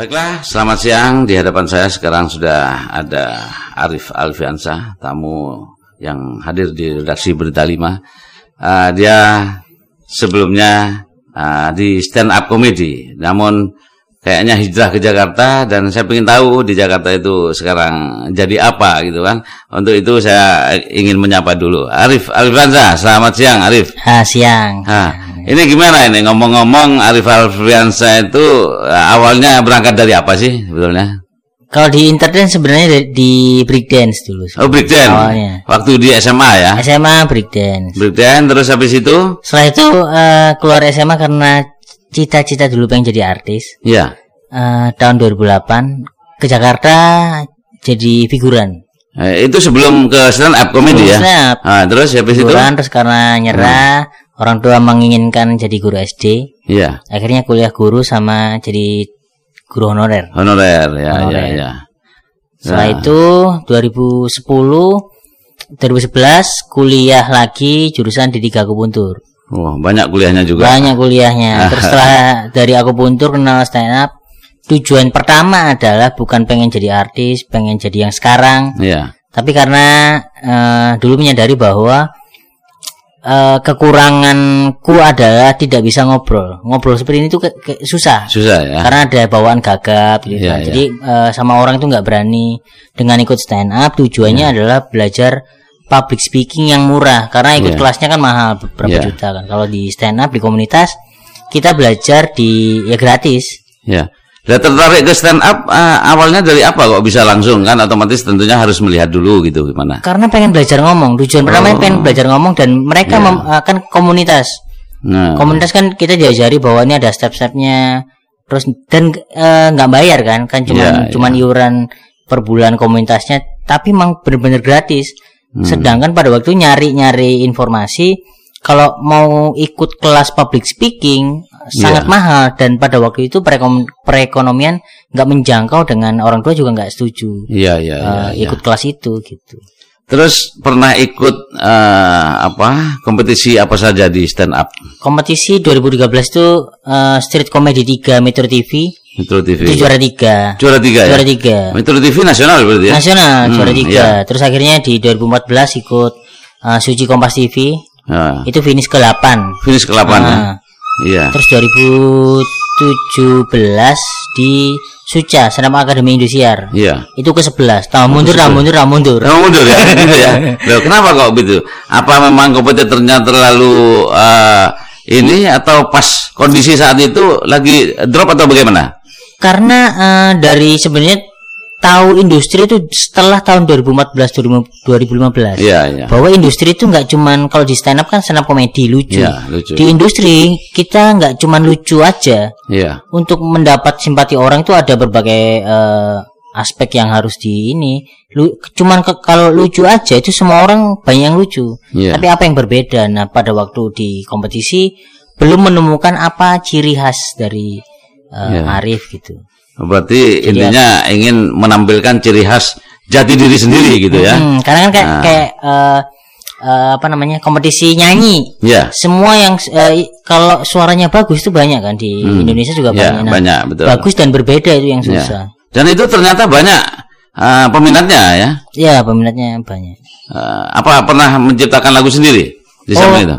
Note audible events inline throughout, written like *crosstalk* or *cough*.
Baiklah, selamat siang. Di hadapan saya sekarang sudah ada Arif Alfiansa, tamu yang hadir di redaksi Berita 5. Uh, dia sebelumnya uh, di stand up comedy, namun kayaknya hijrah ke Jakarta dan saya ingin tahu di Jakarta itu sekarang jadi apa gitu kan. Untuk itu saya ingin menyapa dulu. Arif Alfiansa, selamat siang Arif. Ah, siang. Ah, ini gimana ini ngomong-ngomong Arif Alfiansa itu eh, awalnya berangkat dari apa sih sebetulnya? Kalau di internet sebenarnya di, breakdance dulu. Oh breakdance. Awalnya. Waktu di SMA ya. SMA breakdance. Breakdance terus habis itu? Setelah itu eh, keluar SMA karena cita-cita dulu pengen jadi artis. Iya. Eh, tahun 2008 ke Jakarta jadi figuran. Eh, itu sebelum ke stand up comedy ya. Stand up. Ah, terus habis itu? Terus karena nyerah, orang tua menginginkan jadi guru SD. Iya. Akhirnya kuliah guru sama jadi guru honorer. Honorer ya Honorer. ya ya. Setelah Nah. itu 2010 2011 kuliah lagi jurusan di tiga akupuntur. Oh, banyak kuliahnya juga. Banyak kuliahnya. *laughs* Terus setelah dari akupuntur kenal stand up, tujuan pertama adalah bukan pengen jadi artis, pengen jadi yang sekarang, Iya. tapi karena eh, dulu menyadari bahwa eh, kekuranganku adalah tidak bisa ngobrol. Ngobrol seperti ini tuh ke- ke- susah. Susah ya. Karena ada bawaan gagap gitu Iya, kan. iya. Jadi eh, sama orang itu nggak berani dengan ikut stand up tujuannya Iya. adalah belajar public speaking yang murah karena ikut Iya. kelasnya kan mahal beberapa Iya. juta kan. Kalau di stand up di komunitas kita belajar di ya gratis. Ya. Dan tertarik ke stand up eh, awalnya dari apa kok bisa langsung kan otomatis tentunya harus melihat dulu gitu gimana. Karena pengen belajar ngomong. Tujuan pertama pengen belajar ngomong dan mereka Iya. mem- eh, kan komunitas. Nah, Komunitas kan kita diajari bahwa ini ada step-stepnya. Terus dan eh, nggak bayar kan? Kan cuman Iya, cuman iuran per bulan komunitasnya, tapi emang bener-bener gratis. Hmm. Sedangkan pada waktu nyari-nyari informasi, kalau mau ikut kelas public speaking sangat Iya. mahal dan pada waktu itu perekonomian nggak menjangkau dengan orang tua juga nggak setuju Iya iya iya. eh, iya. ikut kelas itu gitu. Terus pernah ikut eh, apa kompetisi apa saja di stand up Kompetisi 2013 itu eh, Street Comedy 3 Metro TV Metro TV? itu juara tiga Juara tiga ya. juara tiga Metro TV nasional berarti ya? nasional Hmm, juara tiga iya. terus akhirnya di 2014 ikut eh, Suci Kompas TV Nah, itu finish ke 8 finish ke 8 ya. Ah. Iya. terus 2017 di Suca Senam Akademi Indosiar Iya. itu ke 11 tahun mundur tahun mundur tahun mundur Kamu mundur ya, gitu *laughs* ya. Loh, kenapa kok gitu? Apa memang kompetitornya terlalu eh, ini atau pas kondisi saat itu lagi drop atau bagaimana? karena eh, dari sebenarnya tahu industri itu setelah tahun 2014 2015 Iya, iya. bahwa industri itu nggak cuman kalau di stand up kan stand up komedi lucu. Iya, lucu. Di industri kita nggak cuman lucu aja. Iya. Untuk mendapat simpati orang itu ada berbagai eh, aspek yang harus di ini. Lu, cuman ke- kalau lucu aja itu semua orang banyak yang lucu. Iya. Tapi apa yang berbeda? Nah pada waktu di kompetisi belum menemukan apa ciri khas dari eh, Iya. Arif gitu. Berarti intinya ingin menampilkan ciri khas jati diri sendiri gitu ya. Hmm, karena kan kayak, Nah. kayak eh, eh, apa namanya kompetisi nyanyi. Iya. semua yang eh, kalau suaranya bagus itu banyak kan di Indonesia juga Ya, banyak. Nah, banyak, betul. Bagus dan berbeda itu yang Ya. susah. Dan itu ternyata banyak eh, peminatnya ya. Ya, peminatnya banyak. Eh, apa pernah menciptakan lagu sendiri di Oh. itu?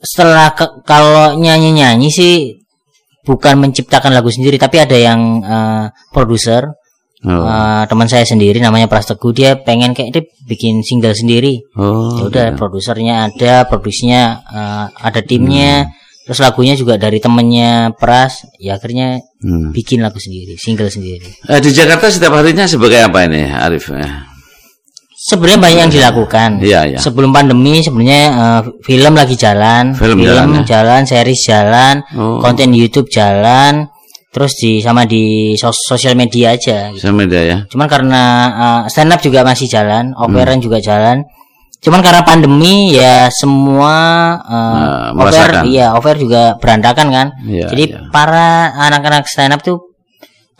Setelah ke- kalau nyanyi-nyanyi sih bukan menciptakan lagu sendiri tapi ada yang eh, produser Oh. eh, teman saya sendiri namanya Pras Teguh dia pengen kayak dia bikin single sendiri. Oh, Ya udah produsernya ada, produksinya eh, ada timnya, Hmm. terus lagunya juga dari temennya Pras. Ya akhirnya Hmm. bikin lagu sendiri, single sendiri. Eh, di Jakarta setiap harinya sebagai apa ini, Arif? Sebenarnya banyak yang dilakukan. Iya, iya. Sebelum pandemi sebenarnya eh, film lagi jalan, Film jalan, ya? jalan, series jalan, Oh. konten YouTube jalan, terus di sama di sos- sosial media aja. gitu. Sosial media ya. Cuman karena eh, stand up juga masih jalan, Hmm. operan juga jalan. Cuman karena pandemi ya semua eh, Nah, over, iya over juga berantakan kan. Iya, Jadi iya. para anak-anak stand up tuh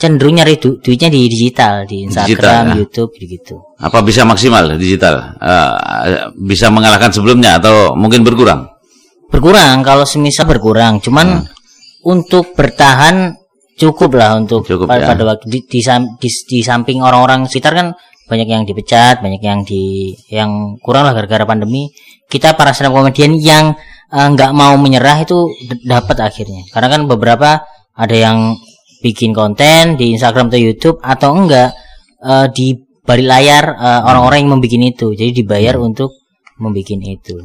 cenderung nyari du- duitnya di digital, di Instagram, Digital, ya? YouTube gitu. Apa bisa maksimal digital? Eh, bisa mengalahkan sebelumnya atau mungkin berkurang? berkurang kalau semisal berkurang cuman Hmm. untuk bertahan cukup lah untuk Cukup, pa- ya. pada waktu di, di, di, di samping orang-orang sekitar kan banyak yang dipecat, banyak yang di yang kurang lah gara-gara pandemi. Kita para stand up comedian yang eh, nggak mau menyerah itu dapat akhirnya. Karena kan beberapa ada yang bikin konten di Instagram atau YouTube atau enggak eh, di balik layar eh, orang-orang yang membuat itu. Jadi dibayar Hmm. untuk membuat itu.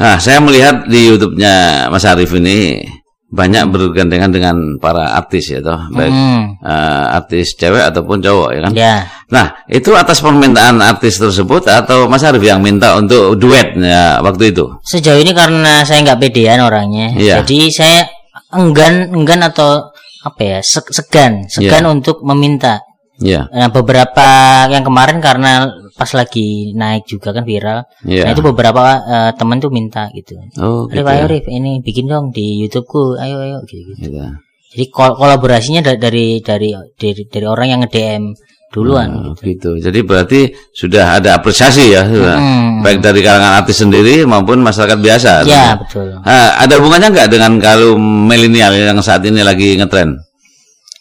Nah, saya melihat di YouTube-nya Mas Arif ini banyak bergandengan dengan para artis ya toh, baik Hmm. eh, artis cewek ataupun cowok ya kan. Ya. Nah, itu atas permintaan artis tersebut atau Mas Arif yang minta untuk duet ya, waktu itu? Sejauh ini karena saya nggak pedean orangnya, Iya. jadi saya enggan enggan atau apa ya se- segan segan untuk meminta. Iya. Nah, beberapa yang kemarin karena pas lagi naik juga kan viral, Iya. nah itu beberapa eh, temen tuh minta gitu. Oh, Rif, gitu. ayo ya. Rif, ini bikin dong di YouTubeku, ayo ayo gitu gitu. Iya. Jadi kol- kolaborasinya da- dari dari dari dari orang yang nge DM duluan. Oh, gitu. Jadi berarti sudah ada apresiasi ya, sudah. Hmm. baik dari kalangan artis sendiri maupun masyarakat biasa. Ya tentunya. betul. Ah, ada hubungannya nggak dengan kalau milenial yang saat ini lagi ngetren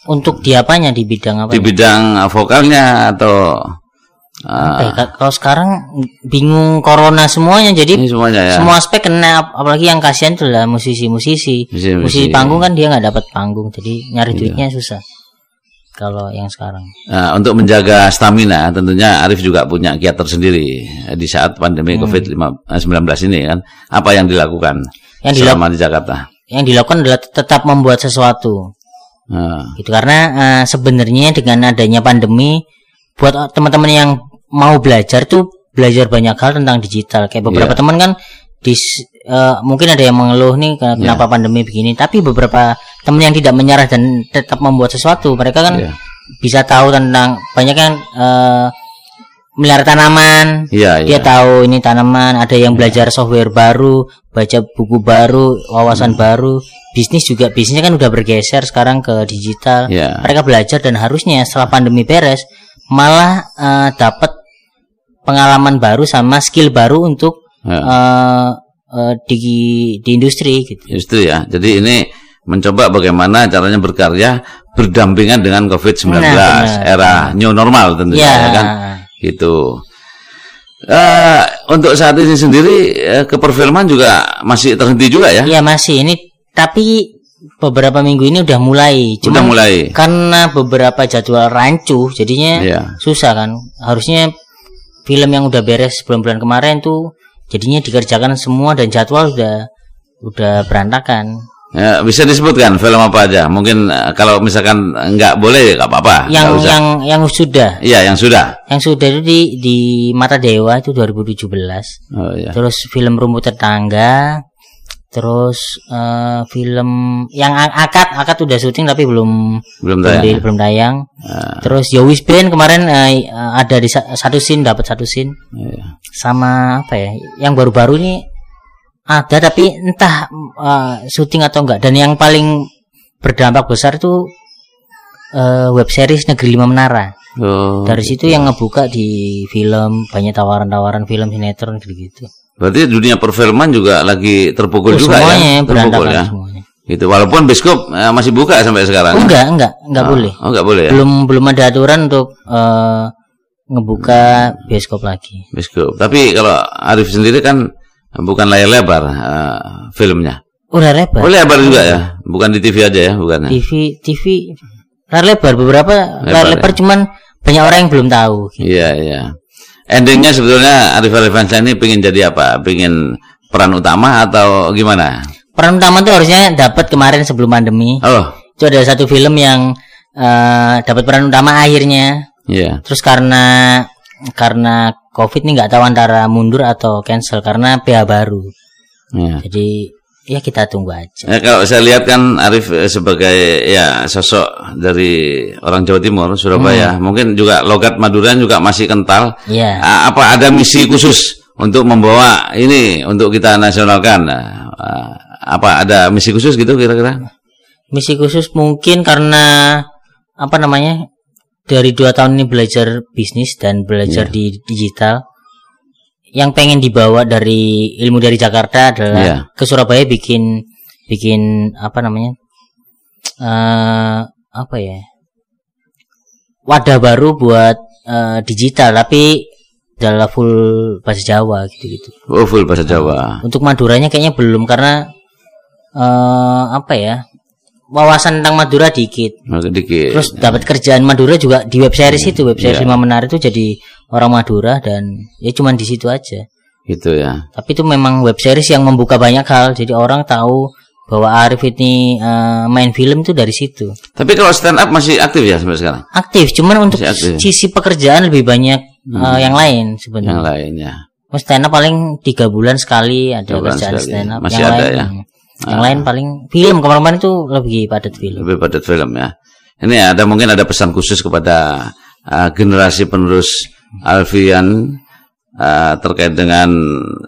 Untuk di apanya di bidang apa? di bidang vokalnya atau ah, Apa ya, kalau sekarang bingung corona semuanya jadi ini semuanya ya? semua aspek kena ap- apalagi yang kasihan tuh lah musisi-musisi Musisi-musisi. musisi panggung kan dia nggak dapat panggung jadi nyari duitnya susah kalau yang sekarang Nah, untuk menjaga stamina tentunya Arif juga punya kiat tersendiri di saat pandemi Hmm. COVID-19 ini kan. Apa yang dilakukan Yang dilak- selama di Jakarta? yang dilakukan adalah tetap membuat sesuatu Nah, gitu karena eh, sebenarnya dengan adanya pandemi buat teman-teman yang mau belajar tuh belajar banyak hal tentang digital kayak beberapa Iya. teman kan di eh, mungkin ada yang mengeluh nih ke- kenapa Iya. pandemi begini tapi beberapa teman yang tidak menyerah dan tetap membuat sesuatu mereka kan Iya. bisa tahu tentang banyak yang eh, melihara tanaman Iya, dia iya. tahu ini tanaman ada yang belajar software baru baca buku baru Hmm. wawasan baru bisnis juga bisnisnya kan udah bergeser sekarang ke digital Iya. mereka belajar dan harusnya setelah pandemi beres malah eh, dapat pengalaman baru sama skill baru untuk Ya. eh, eh, di di industri gitu Justru ya. Jadi ini mencoba bagaimana caranya berkarya berdampingan dengan COVID-19 Nah, benar. era new normal tentunya ya ya kan. Gitu. Eh, untuk saat ini sendiri eh, keperfilman juga masih terhenti juga ya. ya masih ini tapi beberapa minggu ini udah mulai cuma mulai. karena beberapa jadwal rancu jadinya Iya. susah kan harusnya film yang udah beres bulan-bulan kemarin tuh jadinya dikerjakan semua dan jadwal udah udah berantakan Ya, bisa disebutkan film apa aja? Mungkin eh, kalau misalkan nggak boleh ya nggak apa-apa. yang usah. yang yang sudah Iya, yang sudah. yang sudah itu di di mata dewa itu 2017 Oh iya. terus film rumput tetangga terus eh, film yang akad akad udah syuting tapi belum Belum belum, tayang. di- belum tayang. Ah, terus Yowis Band kemarin eh, ada di sa- satu scene dapat satu scene. Iya. sama apa ya yang baru-baru ini ada tapi entah uh, syuting atau enggak. Dan yang paling berdampak besar itu uh, web series Negeri Lima Menara. Oh, dari situ yang ngebuka di film banyak tawaran-tawaran film sinetron gitu berarti dunia perfilman juga lagi terpukul juga semuanya ya. Terpukul ya. semuanya Gitu. Walaupun bioskop eh, masih buka sampai sekarang. enggak enggak enggak Oh, boleh Oh, nggak boleh ya. belum belum ada aturan untuk uh, ngebuka bioskop lagi Bioskop. Tapi kalau Arif sendiri kan bukan layar lebar eh, filmnya. udah lebar Oh, lebar juga ya. Bukan di TV aja ya, bukan. ya? TV TV layar lebar beberapa layar ya. lebar cuman banyak orang yang belum tahu gitu. Iya, iya. Endingnya sebetulnya Arif Arifansyah ini pengen jadi apa? Pengen peran utama atau gimana? peran utama tuh harusnya dapat kemarin sebelum pandemi Oh, itu ada satu film yang eh, dapat peran utama akhirnya iya. terus karena karena covid nih nggak tahu antara mundur atau cancel karena PH baru iya. jadi ya kita tunggu aja Ya, kalau saya lihat kan Arif eh, sebagai ya sosok dari orang Jawa Timur, Surabaya, mungkin juga logat Madura juga masih kental. ya Apa ada misi khusus untuk membawa ini untuk kita nasionalkan? Apa ada misi khusus gitu kira-kira? misi khusus mungkin karena apa namanya dari dua tahun ini belajar bisnis dan belajar di digital yang pengen dibawa dari ilmu dari Jakarta adalah Iya. ke Surabaya bikin bikin apa namanya eh apa ya wadah baru buat uh, digital tapi adalah full bahasa Jawa gitu-gitu. Oh, full bahasa Jawa. Untuk Maduranya kayaknya belum karena uh, apa ya? Wawasan tentang Madura dikit. Dikit. Terus dapat kerjaan Madura juga di web series itu, web series yeah. lima menarik itu jadi orang Madura dan ya cuman di situ aja. Gitu ya. Tapi itu memang web series yang membuka banyak hal, jadi orang tahu bahwa Arif ini uh, main film itu dari situ. Tapi kalau stand up masih aktif ya sampai sekarang? Aktif, cuman untuk sisi pekerjaan lebih banyak hmm. uh, yang lain sebenarnya. Yang lainnya. Stand up paling tiga bulan sekali ada kerjaan sekali. stand up. Masih yang ada lain, ya. Yang ah. lain paling film kemarin-kemarin itu lebih padat film. Lebih padat film ya. Ini ada mungkin ada pesan khusus kepada uh, generasi penerus Alfian uh, terkait dengan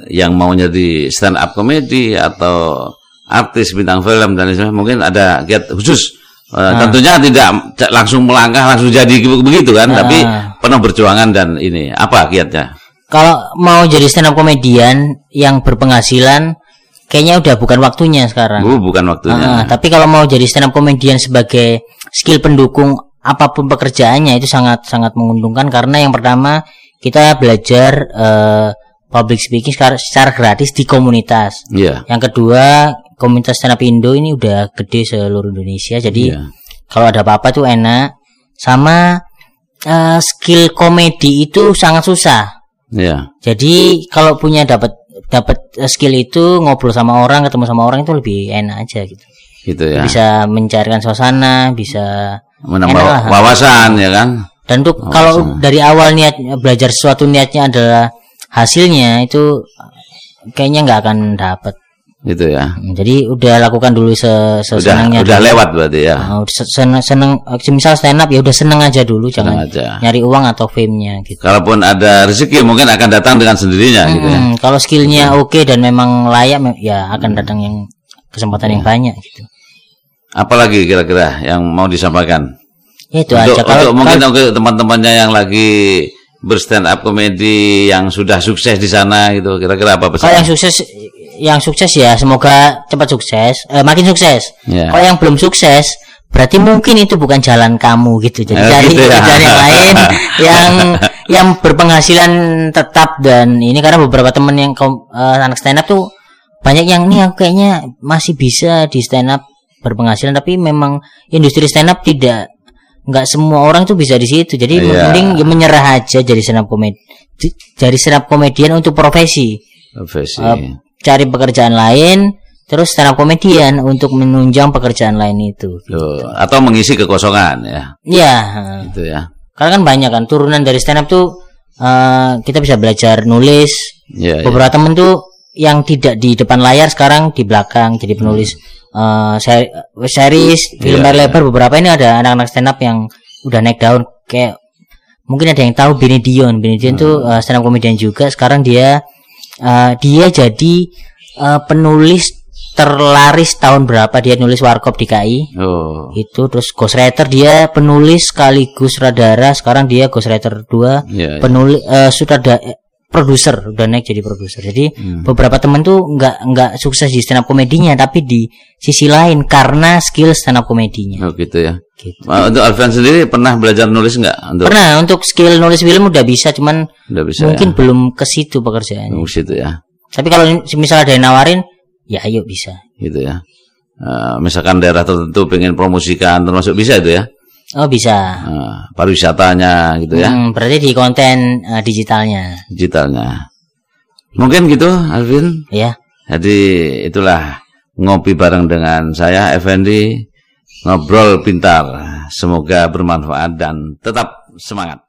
yang mau jadi stand up comedy atau artis bintang film dan sebagainya mungkin ada giat khusus uh, nah. tentunya tidak langsung melangkah langsung jadi begitu kan nah. tapi penuh perjuangan dan ini apa kiatnya kalau mau jadi stand up komedian yang berpenghasilan kayaknya udah bukan waktunya sekarang uh, bukan waktunya uh, tapi kalau mau jadi stand up komedian sebagai skill pendukung apa pun pekerjaannya itu sangat sangat menguntungkan karena yang pertama kita belajar uh, public speaking secara, secara gratis di komunitas. Yeah. Yang kedua komunitas stand up Indo ini udah gede seluruh Indonesia jadi yeah. kalau ada apa-apa tuh enak sama uh, skill komedi itu sangat susah yeah. jadi kalau punya dapat dapat skill itu ngobrol sama orang ketemu sama orang itu lebih enak aja gitu. Gitu ya. Bisa mencarikan suasana bisa menambah wawasan ya kan? Dan untuk kalau dari awal niat belajar sesuatu niatnya adalah hasilnya itu kayaknya nggak akan dapat gitu ya. Hmm, jadi udah lakukan dulu se sesenangnya. Udah, udah lewat berarti ya. Nah, seneng, seneng misal stand up ya udah seneng aja dulu jangan aja. nyari uang atau fame-nya gitu. Kalaupun ada rezeki mungkin akan datang dengan sendirinya hmm, gitu ya. Kalau skillnya gitu. oke okay dan memang layak ya akan hmm. datang yang kesempatan ya. yang banyak gitu. Apalagi kira-kira yang mau disampaikan? Ya, itu untuk, aja. Kalau, untuk mungkin kalau, teman-temannya yang lagi berstand up komedi yang sudah sukses di sana gitu kira-kira apa pesan? Kalau yang sukses yang sukses ya semoga cepat sukses eh, makin sukses yeah. kalau yang belum sukses berarti mungkin itu bukan jalan kamu gitu jadi eh, cari gitu ya. *laughs* jalan yang lain *laughs* yang yang berpenghasilan tetap dan ini karena beberapa temen yang uh, anak stand up tuh banyak yang nih aku kayaknya masih bisa di stand up berpenghasilan tapi memang industri stand up tidak nggak semua orang tuh bisa di situ jadi yeah. mending menyerah aja jadi stand up komedi jadi stand up komedian untuk profesi profesi uh, cari pekerjaan lain terus stand up komedian untuk menunjang pekerjaan lain itu gitu. atau mengisi kekosongan ya iya itu ya karena kan banyak kan turunan dari stand up tuh uh, kita bisa belajar nulis ya, beberapa ya. temen tuh yang tidak di depan layar sekarang di belakang jadi penulis hmm. uh, seri, series film ya, lebar beberapa ini ada anak-anak stand up yang udah naik daun kayak mungkin ada yang tahu Benedion Benedion hmm. tuh uh, stand up komedian juga sekarang dia uh, dia jadi uh, penulis terlaris tahun berapa dia nulis warkop di KI oh. itu terus ghostwriter dia penulis sekaligus radara sekarang dia ghostwriter dua yeah, iya. penulis yeah. uh, sudah ada produser udah naik jadi produser. Jadi hmm. beberapa temen tuh nggak nggak sukses di stand up komedinya tapi di sisi lain karena skill stand up komedinya. Oh gitu ya. Gitu. Untuk Alfian sendiri pernah belajar nulis nggak? Untuk pernah untuk skill nulis film udah bisa cuman udah bisa, mungkin ya? belum ke situ pekerjaannya. Ke situ ya. Tapi kalau misalnya ada yang nawarin ya ayo bisa. Gitu ya. Uh, misalkan daerah tertentu pengen promosikan termasuk bisa itu ya Oh bisa. Nah, pariwisatanya gitu ya. Hmm, berarti di konten uh, digitalnya. Digitalnya. Mungkin gitu, Alvin. Ya. Jadi itulah ngopi bareng dengan saya, Effendi. Ngobrol pintar. Semoga bermanfaat dan tetap semangat.